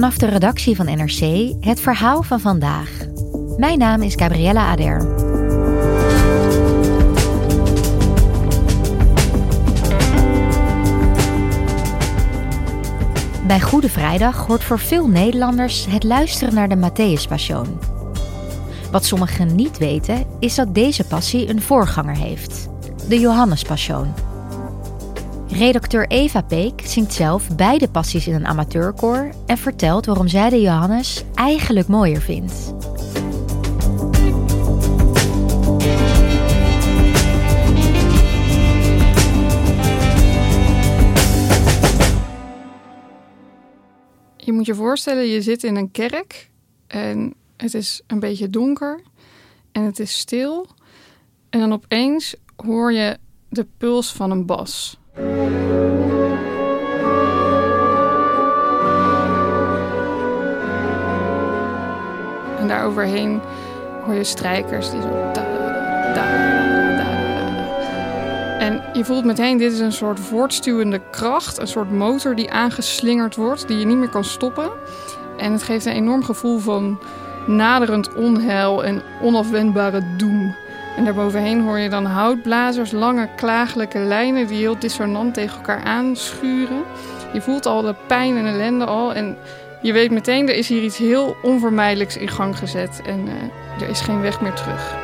vanaf de redactie van NRC het verhaal van vandaag. Mijn naam is Gabriella Ader. Bij Goede Vrijdag hoort voor veel Nederlanders het luisteren naar de Matthäus Wat sommigen niet weten, is dat deze passie een voorganger heeft: de Johannespassion. Redacteur Eva Peek zingt zelf beide passies in een amateurkoor en vertelt waarom zij de Johannes eigenlijk mooier vindt. Je moet je voorstellen, je zit in een kerk en het is een beetje donker en het is stil. En dan opeens hoor je de puls van een bas. En daar overheen hoor je strijkers die zo. En je voelt meteen, dit is een soort voortstuwende kracht, een soort motor die aangeslingerd wordt, die je niet meer kan stoppen. En het geeft een enorm gevoel van naderend onheil en onafwendbare doem. En daarbovenheen hoor je dan houtblazers, lange klagelijke lijnen die heel dissonant tegen elkaar aanschuren. Je voelt al de pijn en ellende al en je weet meteen, er is hier iets heel onvermijdelijks in gang gezet en uh, er is geen weg meer terug.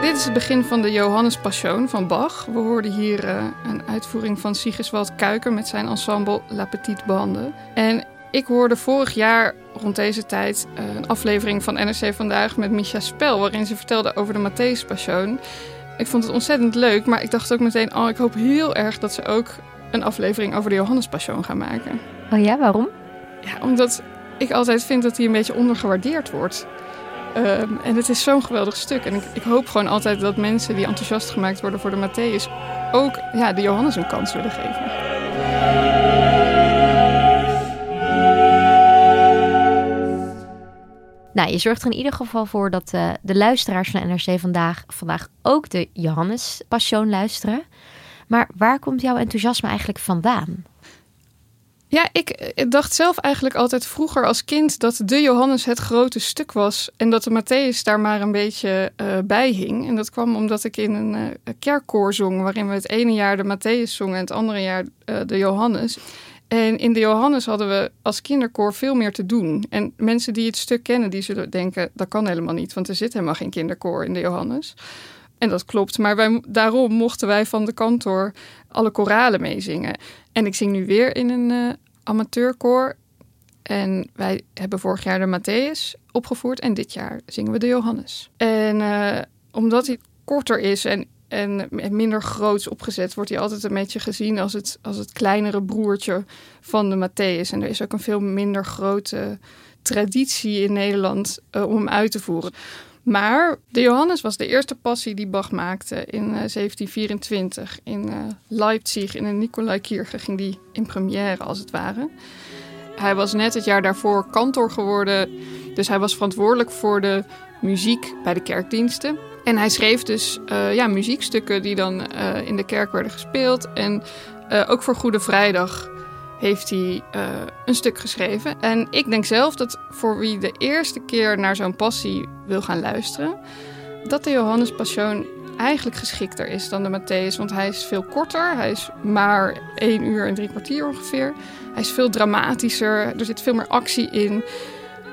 Dit is het begin van de Johannes Passion van Bach. We hoorden hier uh, een uitvoering van Sigiswald Kuiker met zijn ensemble La Petite Bande. En ik hoorde vorig jaar rond deze tijd uh, een aflevering van NRC Vandaag met Misha Spel, waarin ze vertelde over de Matthäus Passion. Ik vond het ontzettend leuk, maar ik dacht ook meteen, oh, ik hoop heel erg dat ze ook een aflevering over de Johannes Passion gaan maken. Oh ja, waarom? Ja, omdat ik altijd vind dat hij een beetje ondergewaardeerd wordt. Um, en het is zo'n geweldig stuk. En ik, ik, hoop gewoon altijd dat mensen die enthousiast gemaakt worden voor de Matthäus ook ja, de Johannes een kans willen geven. Nou, je zorgt er in ieder geval voor dat uh, de luisteraars van NRC vandaag, vandaag ook de Johannes Passion luisteren. Maar waar komt jouw enthousiasme eigenlijk vandaan? Ja, ik dacht zelf eigenlijk altijd vroeger als kind dat de Johannes het grote stuk was en dat de Matthäus daar maar een beetje uh, bij hing. En dat kwam omdat ik in een uh, kerkkoor zong, waarin we het ene jaar de Matthäus zongen en het andere jaar de Johannes. En in de Johannes hadden we als kinderkoor veel meer te doen. En mensen die het stuk kennen, die zullen denken, dat kan helemaal niet, want er zit helemaal geen kinderkoor in de Johannes. En dat klopt, maar wij, daarom mochten wij van de kantor alle koralen meezingen. En ik zing nu weer in een uh, amateurkoor. En wij hebben vorig jaar de Matthäus opgevoerd en dit jaar zingen we de Johannes. En uh, omdat hij korter is en, en minder groots opgezet, wordt hij altijd een beetje gezien als het, als het kleinere broertje van de Matthäus. En er is ook een veel minder grote traditie in Nederland uh, om hem uit te voeren. Maar de Johannes was de eerste passie die Bach maakte in uh, 1724. In uh, Leipzig, in een Nicolaikirche, ging die in première als het ware. Hij was net het jaar daarvoor kantor geworden. Dus hij was verantwoordelijk voor de muziek bij de kerkdiensten. En hij schreef dus uh, ja, muziekstukken die dan uh, in de kerk werden gespeeld. En uh, ook voor Goede Vrijdag heeft hij een stuk geschreven. En ik denk zelf dat voor wie de eerste keer naar zo'n passie wil gaan luisteren, dat de Johannes Passion eigenlijk geschikter is dan de Matthäus. Want hij is veel korter, hij is maar één uur en drie kwartier ongeveer. Hij is veel dramatischer, er zit veel meer actie in.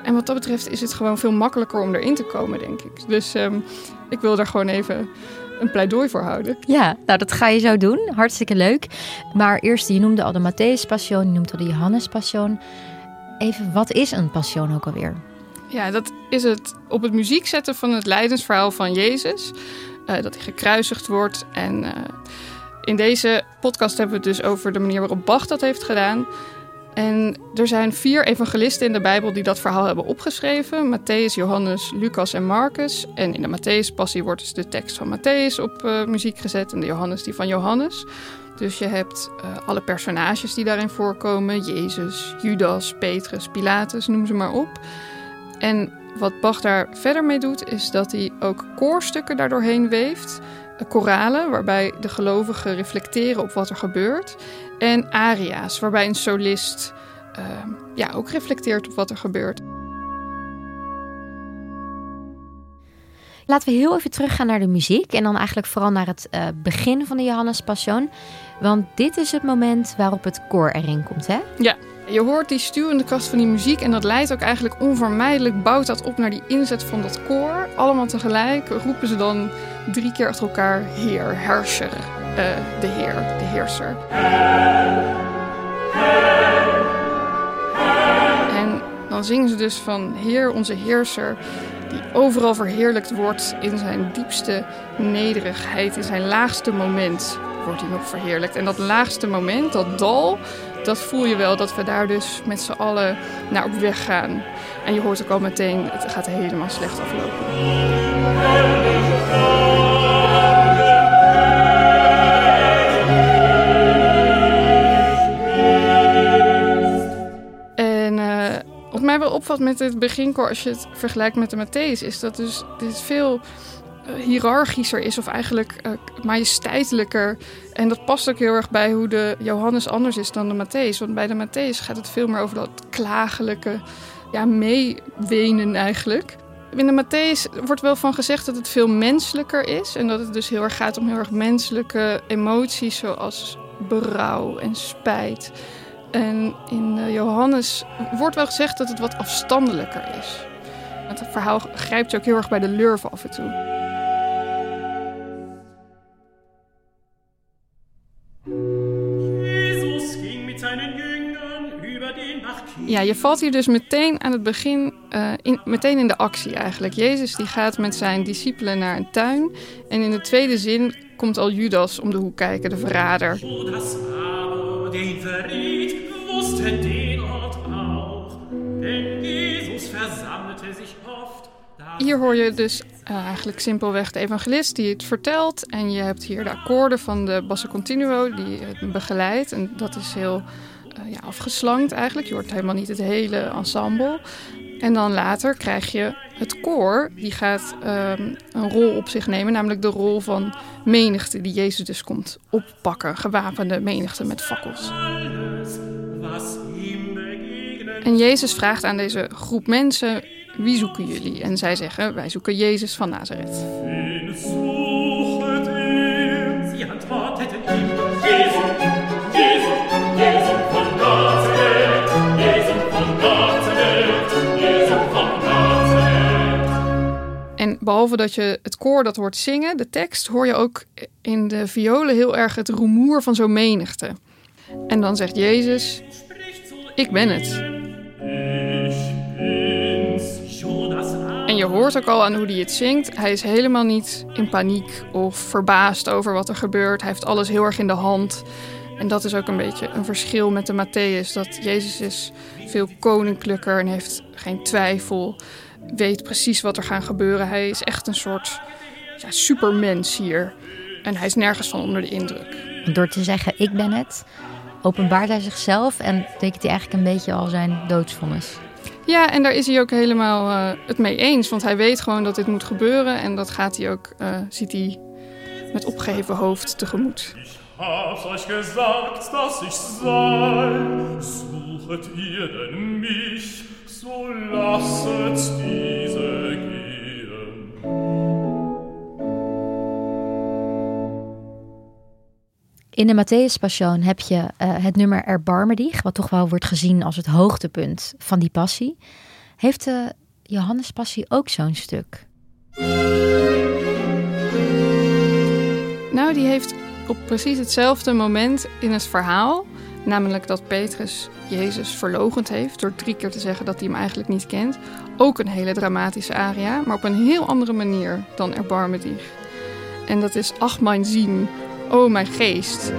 En wat dat betreft is het gewoon veel makkelijker om erin te komen, denk ik. Dus um, ik wil daar gewoon even een pleidooi voor houden. Ja, nou dat ga je zo doen. Hartstikke leuk. Maar eerst, je noemde al de Matthäus Passion, je noemde al de Johannes Passion. Even, wat is een passion ook alweer? Ja, dat is het op het muziek zetten van het lijdensverhaal van Jezus. Uh, dat hij gekruisigd wordt. En uh, in deze podcast hebben we het dus over de manier waarop Bach dat heeft gedaan. En er zijn vier evangelisten in de Bijbel die dat verhaal hebben opgeschreven: Matthäus, Johannes, Lucas en Marcus. En in de Matthäus-passie wordt dus de tekst van Matthäus op uh, muziek gezet en de Johannes die van Johannes. Dus je hebt uh, alle personages die daarin voorkomen: Jezus, Judas, Petrus, Pilatus, noem ze maar op. En wat Bach daar verder mee doet, is dat hij ook koorstukken daardoorheen weeft koralen, waarbij de gelovigen reflecteren op wat er gebeurt. En aria's, waarbij een solist uh, ja, ook reflecteert op wat er gebeurt. Laten we heel even teruggaan naar de muziek en dan eigenlijk vooral naar het uh, begin van de Johannes Passion. Want dit is het moment waarop het koor erin komt, hè? Ja, je hoort die stuwende kracht van die muziek en dat leidt ook eigenlijk onvermijdelijk, bouwt dat op naar die inzet van dat koor. Allemaal tegelijk roepen ze dan drie keer achter elkaar Heer, Herrscher, uh, de Heer, de Heerser. En dan zingen ze dus van Heer, onze Heerser, die overal verheerlijkt wordt in zijn diepste nederigheid, in zijn laagste moment wordt hij nog verheerlijkt. En dat laagste moment, dat dal, dat voel je wel dat we daar dus met z'n allen naar op weg gaan. En je hoort ook al meteen, het gaat helemaal slecht aflopen. En uh, wat mij wel opvalt met het beginkoor, als je het vergelijkt met de Matthäus, is dat dus dit veel uh, hiërarchischer is of eigenlijk uh, majesteitelijker. En dat past ook heel erg bij hoe de Johannes anders is dan de Matthäus. Want bij de Matthäus gaat het veel meer over dat klagelijke, ja, meewenen eigenlijk. In de Matthäus wordt wel van gezegd dat het veel menselijker is. En dat het dus heel erg gaat om heel erg menselijke emoties zoals berouw en spijt. En in Johannes wordt wel gezegd dat het wat afstandelijker is. Het verhaal grijpt je ook heel erg bij de lurven af en toe. Ja, je valt hier dus meteen aan het begin, uh, in, meteen in de actie eigenlijk. Jezus die gaat met zijn discipelen naar een tuin. En in de tweede zin komt al Judas om de hoek kijken, de verrader. Hier hoor je dus uh, eigenlijk simpelweg de evangelist die het vertelt. En je hebt hier de akkoorden van de basso continuo die het begeleidt. En dat is heel ja, afgeslankt eigenlijk. Je hoort helemaal niet het hele ensemble. En dan later krijg je het koor, die gaat um, een rol op zich nemen, namelijk de rol van menigte, die Jezus dus komt oppakken, gewapende menigte met fakkels. En Jezus vraagt aan deze groep mensen: wie zoeken jullie? En zij zeggen: wij zoeken Jezus van Nazareth. Ze dat je het koor dat hoort zingen, de tekst, hoor je ook in de violen heel erg het rumoer van zo'n menigte. En dan zegt Jezus: Ik ben het. En je hoort ook al aan hoe hij het zingt. Hij is helemaal niet in paniek of verbaasd over wat er gebeurt. Hij heeft alles heel erg in de hand. En dat is ook een beetje een verschil met de Matthäus. Dat Jezus is veel koninklijker en heeft geen twijfel. Weet precies wat er gaat gebeuren. Hij is echt een soort ja, supermens hier. En hij is nergens van onder de indruk. Door te zeggen, ik ben het, openbaart hij zichzelf en tekent hij eigenlijk een beetje al zijn doodsvonnis. Ja, en daar is hij ook helemaal uh, het mee eens. Want hij weet gewoon dat dit moet gebeuren. En dat gaat hij ook, uh, ziet hij met opgeheven hoofd tegemoet. Ik heb euch gezegd dat ik sei. Suchet ihr denn mich, so lasset diese In de Matthäus Passion heb je uh, het nummer Erbarme dich, wat toch wel wordt gezien als het hoogtepunt van die passie. Heeft de Johannes Passie ook zo'n stuk? Nou, die heeft op precies hetzelfde moment in het verhaal, namelijk dat Petrus Jezus verlogend heeft door drie keer te zeggen dat hij hem eigenlijk niet kent, ook een hele dramatische aria, maar op een heel andere manier dan Erbarme dich. En dat is Ach mijn zien, o mijn geest.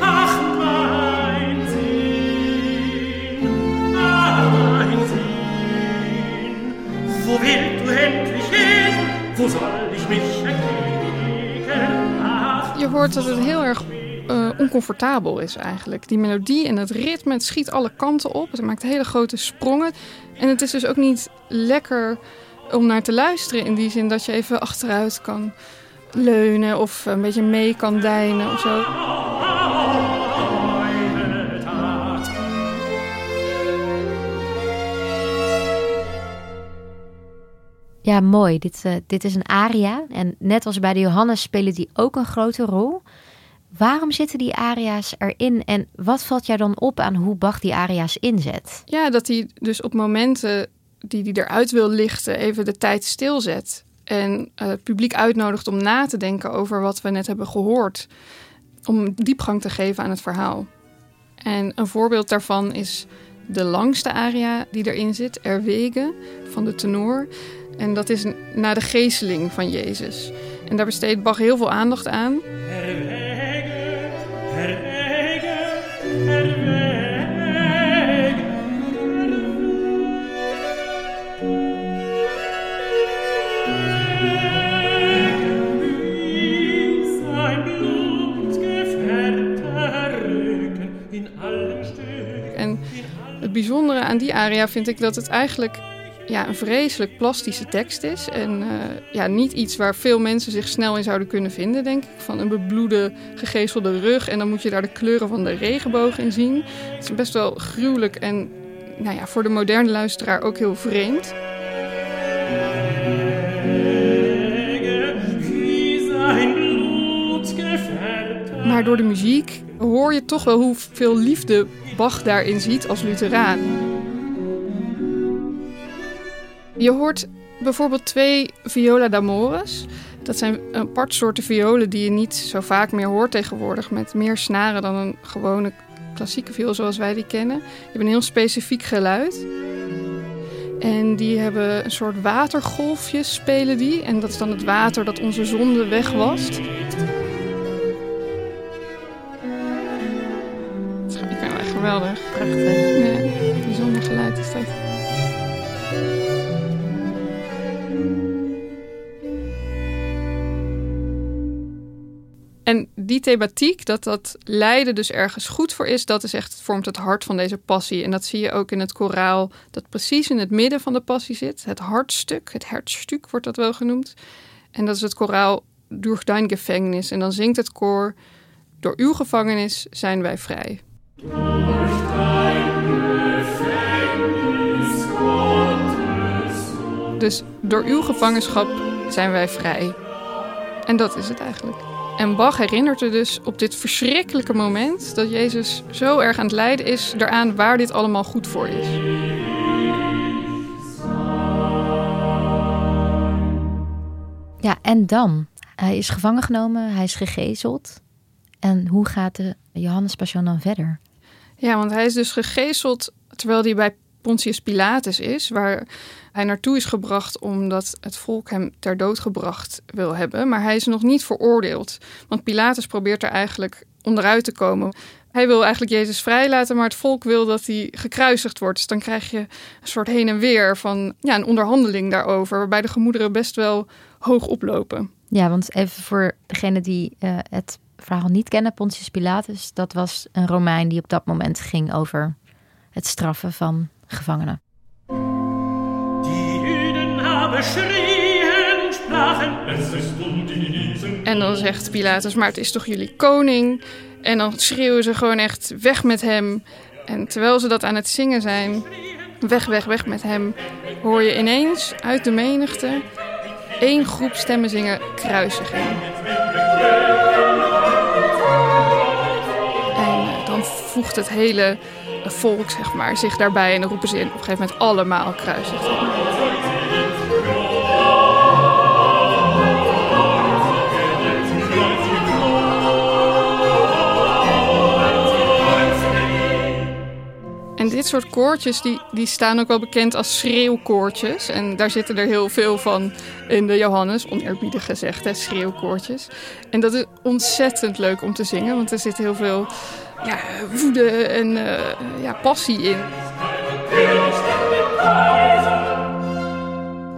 Ach mijn zien, wo wilt du endlich hin, wo soll hoort dat het heel erg uh, oncomfortabel is eigenlijk. Die melodie en het ritme, het schiet alle kanten op. Het maakt hele grote sprongen. En het is dus ook niet lekker om naar te luisteren. In die zin dat je even achteruit kan leunen of een beetje mee kan deinen of zo. Ja, mooi. Dit, uh, dit is een aria. En net als bij de Johannes spelen die ook een grote rol. Waarom zitten die aria's erin en wat valt jou dan op aan hoe Bach die aria's inzet? Ja, dat hij dus op momenten die hij eruit wil lichten even de tijd stilzet. En uh, het publiek uitnodigt om na te denken over wat we net hebben gehoord. Om diepgang te geven aan het verhaal. En een voorbeeld daarvan is de langste aria die erin zit, Erwege, van de tenor. En dat is na de geesteling van Jezus. En daar besteedt Bach heel veel aandacht aan. En het bijzondere aan die aria vind ik dat het eigenlijk ja, een vreselijk plastische tekst is. En uh, ja, niet iets waar veel mensen zich snel in zouden kunnen vinden, denk ik. Van een bebloede, gegezelde rug. En dan moet je daar de kleuren van de regenboog in zien. Het is best wel gruwelijk en nou ja, voor de moderne luisteraar ook heel vreemd. Maar door de muziek hoor je toch wel hoeveel liefde Bach daarin ziet als Lutheraan. Je hoort bijvoorbeeld twee viola d'amores. Dat zijn apart soorten violen die je niet zo vaak meer hoort tegenwoordig. Met meer snaren dan een gewone klassieke viool zoals wij die kennen. Die hebben een heel specifiek geluid. En die hebben een soort watergolfjes spelen die. En dat is dan het water dat onze zonde wegwast. Ik vind het echt geweldig. Prachtig. En die thematiek, dat dat lijden dus ergens goed voor is, dat is echt, vormt het hart van deze passie. En dat zie je ook in het koraal, dat precies in het midden van de passie zit. Het hartstuk, het hertstuk wordt dat wel genoemd. En dat is het koraal Durch dein Gefängnis. En dan zingt het koor, door uw gevangenis zijn wij vrij. Dus door uw gevangenschap zijn wij vrij. En dat is het eigenlijk. En Bach herinnert er dus op dit verschrikkelijke moment dat Jezus zo erg aan het lijden is eraan waar dit allemaal goed voor is. Ja, en dan? Hij is gevangen genomen, hij is gegezeld. En hoe gaat de Johannes Passion dan verder? Ja, want hij is dus gegezeld terwijl hij bij Pontius Pilatus is, waar hij naartoe is gebracht omdat het volk hem ter dood gebracht wil hebben. Maar hij is nog niet veroordeeld, want Pilatus probeert er eigenlijk onderuit te komen. Hij wil eigenlijk Jezus vrijlaten, maar het volk wil dat hij gekruisigd wordt. Dus dan krijg je een soort heen en weer van ja, een onderhandeling daarover, waarbij de gemoederen best wel hoog oplopen. Ja, want even voor degene die uh, het verhaal niet kennen, Pontius Pilatus, dat was een Romein die op dat moment ging over het straffen van gevangenen. En dan zegt Pilatus, maar het is toch jullie koning? En dan schreeuwen ze gewoon echt weg met hem. En terwijl ze dat aan het zingen zijn, weg, weg, weg met hem, hoor je ineens uit de menigte één groep stemmen zingen kruisiging. En dan voegt het hele volk zeg maar, zich daarbij en dan roepen ze in, op een gegeven moment allemaal kruisiging. En dit soort koortjes die, die staan ook wel bekend als schreeuwkoortjes. En daar zitten er heel veel van in de Johannes, oneerbiedig gezegd, hè, schreeuwkoortjes. En dat is ontzettend leuk om te zingen, want er zit heel veel ja, woede en uh, ja, passie in.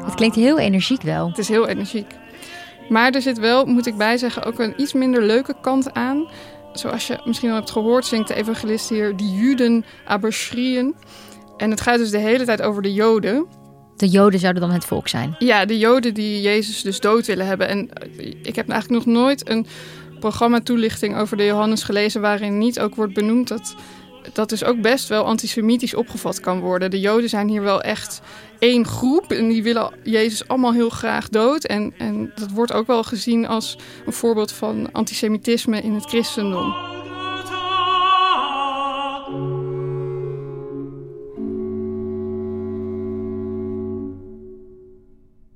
Het klinkt heel energiek wel. Het is heel energiek. Maar er zit wel, moet ik bijzeggen, ook een iets minder leuke kant aan zoals je misschien al hebt gehoord, zingt de evangelist hier die Juden aber schrien. En het gaat dus de hele tijd over de Joden. De Joden zouden dan het volk zijn. Ja, de Joden die Jezus dus dood willen hebben. En eh, ik heb eigenlijk nog nooit een programma toelichting over de Johannes gelezen waarin niet ook wordt benoemd dat dat dus ook best wel antisemitisch opgevat kan worden. De Joden zijn hier wel echt één groep en die willen Jezus allemaal heel graag dood. En, en dat wordt ook wel gezien als een voorbeeld van antisemitisme in het christendom.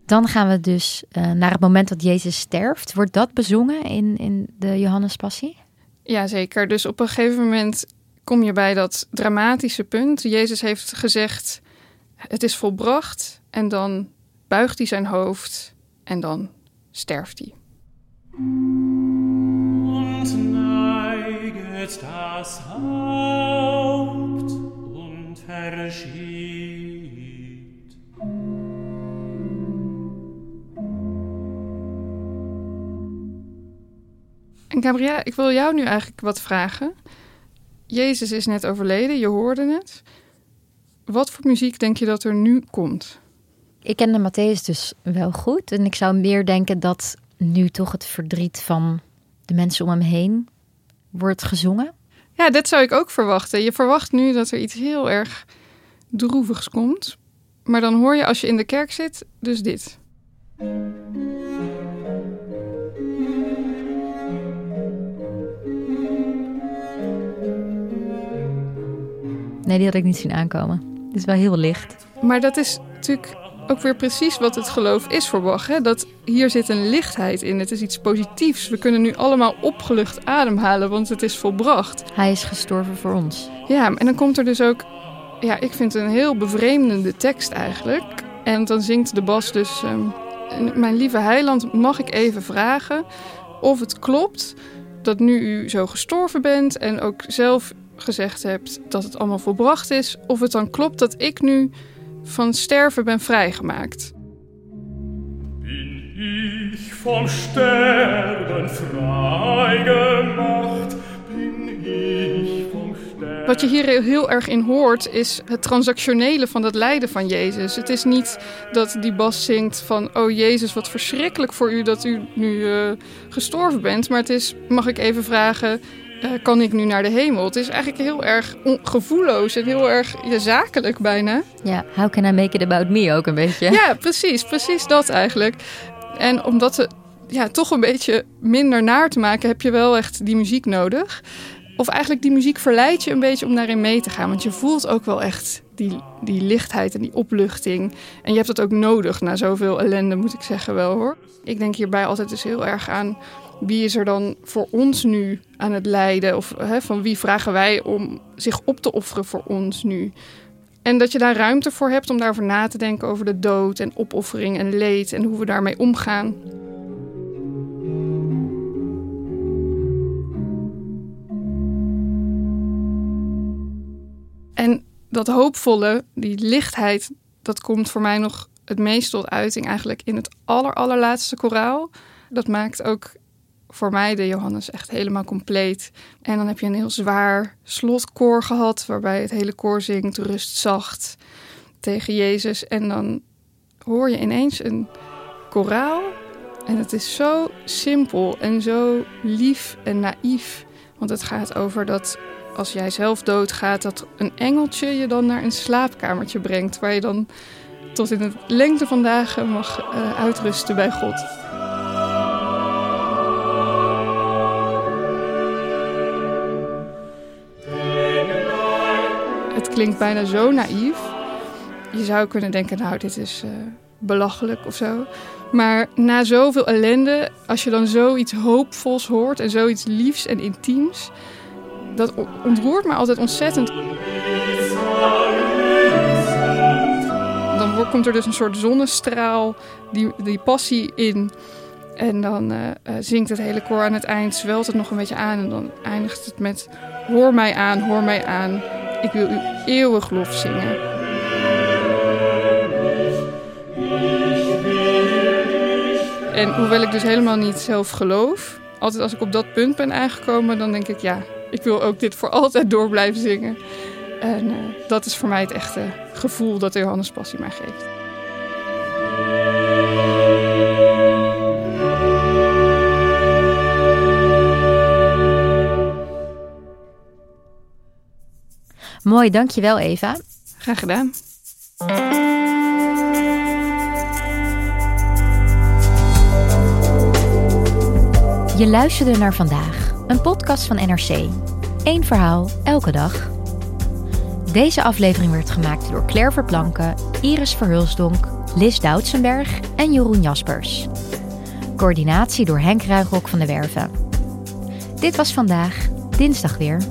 Dan gaan we dus uh, naar het moment dat Jezus sterft. Wordt dat bezongen in, in de Johannespassie? Ja, zeker. Dus op een gegeven moment kom je bij dat dramatische punt. Jezus heeft gezegd: Het is volbracht. En dan buigt hij zijn hoofd en dan sterft hij. Und neiget das Haupt und verschiet. En Gabriella, ik wil jou nu eigenlijk wat vragen. Jezus is net overleden, je hoorde het. Wat voor muziek denk je dat er nu komt? Ik ken de Matthäus dus wel goed. En ik zou meer denken dat nu toch het verdriet van de mensen om hem heen wordt gezongen. Ja, dat zou ik ook verwachten. Je verwacht nu dat er iets heel erg droevigs komt. Maar dan hoor je als je in de kerk zit dus dit. Nee, die had ik niet zien aankomen. Het is wel heel licht. Maar dat is natuurlijk ook weer precies wat het geloof is voor Bach. Hè? Dat hier zit een lichtheid in. Het is iets positiefs. We kunnen nu allemaal opgelucht ademhalen, want het is volbracht. Hij is gestorven voor ons. Ja, en dan komt er dus ook... Ja, ik vind het een heel bevreemdende tekst eigenlijk. En dan zingt de bas dus... Ehm, mijn lieve heiland, mag ik even vragen of het klopt dat nu u zo gestorven bent en ook zelf gezegd hebt dat het allemaal volbracht is, of het dan klopt dat ik nu van sterven ben vrijgemaakt. Bin ich vom Sterben vrijgemaakt? Bin ich vom Sterben... Wat je hier heel erg in hoort is het transactionele van het lijden van Jezus. Het is niet dat die bas zingt van oh Jezus wat verschrikkelijk voor u dat u nu uh, gestorven bent, maar het is mag ik even vragen uh, kan ik nu naar de hemel? Het is eigenlijk heel erg gevoelloos en heel erg ja, zakelijk bijna. Ja, how can I make it about me ook een beetje. Ja, precies. Precies dat eigenlijk. En om dat ja, toch een beetje minder naar te maken, heb je wel echt die muziek nodig. Of eigenlijk die muziek verleidt je een beetje om daarin mee te gaan. Want je voelt ook wel echt die, die lichtheid en die opluchting. En je hebt dat ook nodig na zoveel ellende, moet ik zeggen wel hoor. Ik denk hierbij altijd dus heel erg aan wie is er dan voor ons nu aan het lijden? Of hè, van wie vragen wij om zich op te offeren voor ons nu? En dat je daar ruimte voor hebt om daarover na te denken over de dood en opoffering en leed en hoe we daarmee omgaan. En dat hoopvolle, die lichtheid, dat komt voor mij nog het meest tot uiting eigenlijk in het aller, allerlaatste koraal. Dat maakt ook voor mij de Johannes echt helemaal compleet. En dan heb je een heel zwaar slotkoor gehad, waarbij het hele koor zingt rust zacht tegen Jezus. En dan hoor je ineens een koraal. En het is zo simpel en zo lief en naïef. Want het gaat over dat als jij zelf doodgaat, dat een engeltje je dan naar een slaapkamertje brengt. Waar je dan tot in het lengte van dagen mag uh, uitrusten bij God. Klinkt bijna zo naïef. Je zou kunnen denken, nou, dit is uh, belachelijk of zo. Maar na zoveel ellende, als je dan zoiets hoopvols hoort en zoiets liefs en intiems, dat ontroert me altijd ontzettend. Dan komt er dus een soort zonnestraal, die, die passie in. En dan uh, zingt het hele koor aan het eind, zwelt het nog een beetje aan. En dan eindigt het met: Hoor mij aan, hoor mij aan. Ik wil u eeuwig lof zingen. En hoewel ik dus helemaal niet zelf geloof, altijd als ik op dat punt ben aangekomen, dan denk ik ja, ik wil ook dit voor altijd door blijven zingen. En uh, dat is voor mij het echte gevoel dat de Johannes Passie mij geeft. Mooi, dankjewel Eva. Graag gedaan. Je luisterde naar vandaag, een podcast van NRC. Eén verhaal, elke dag. Deze aflevering werd gemaakt door Claire Verplanken, Iris Verhulsdonk, Lis Doutsenberg en Jeroen Jaspers. Coördinatie door Henk Ruigrok van de Werven. Dit was vandaag, dinsdag weer.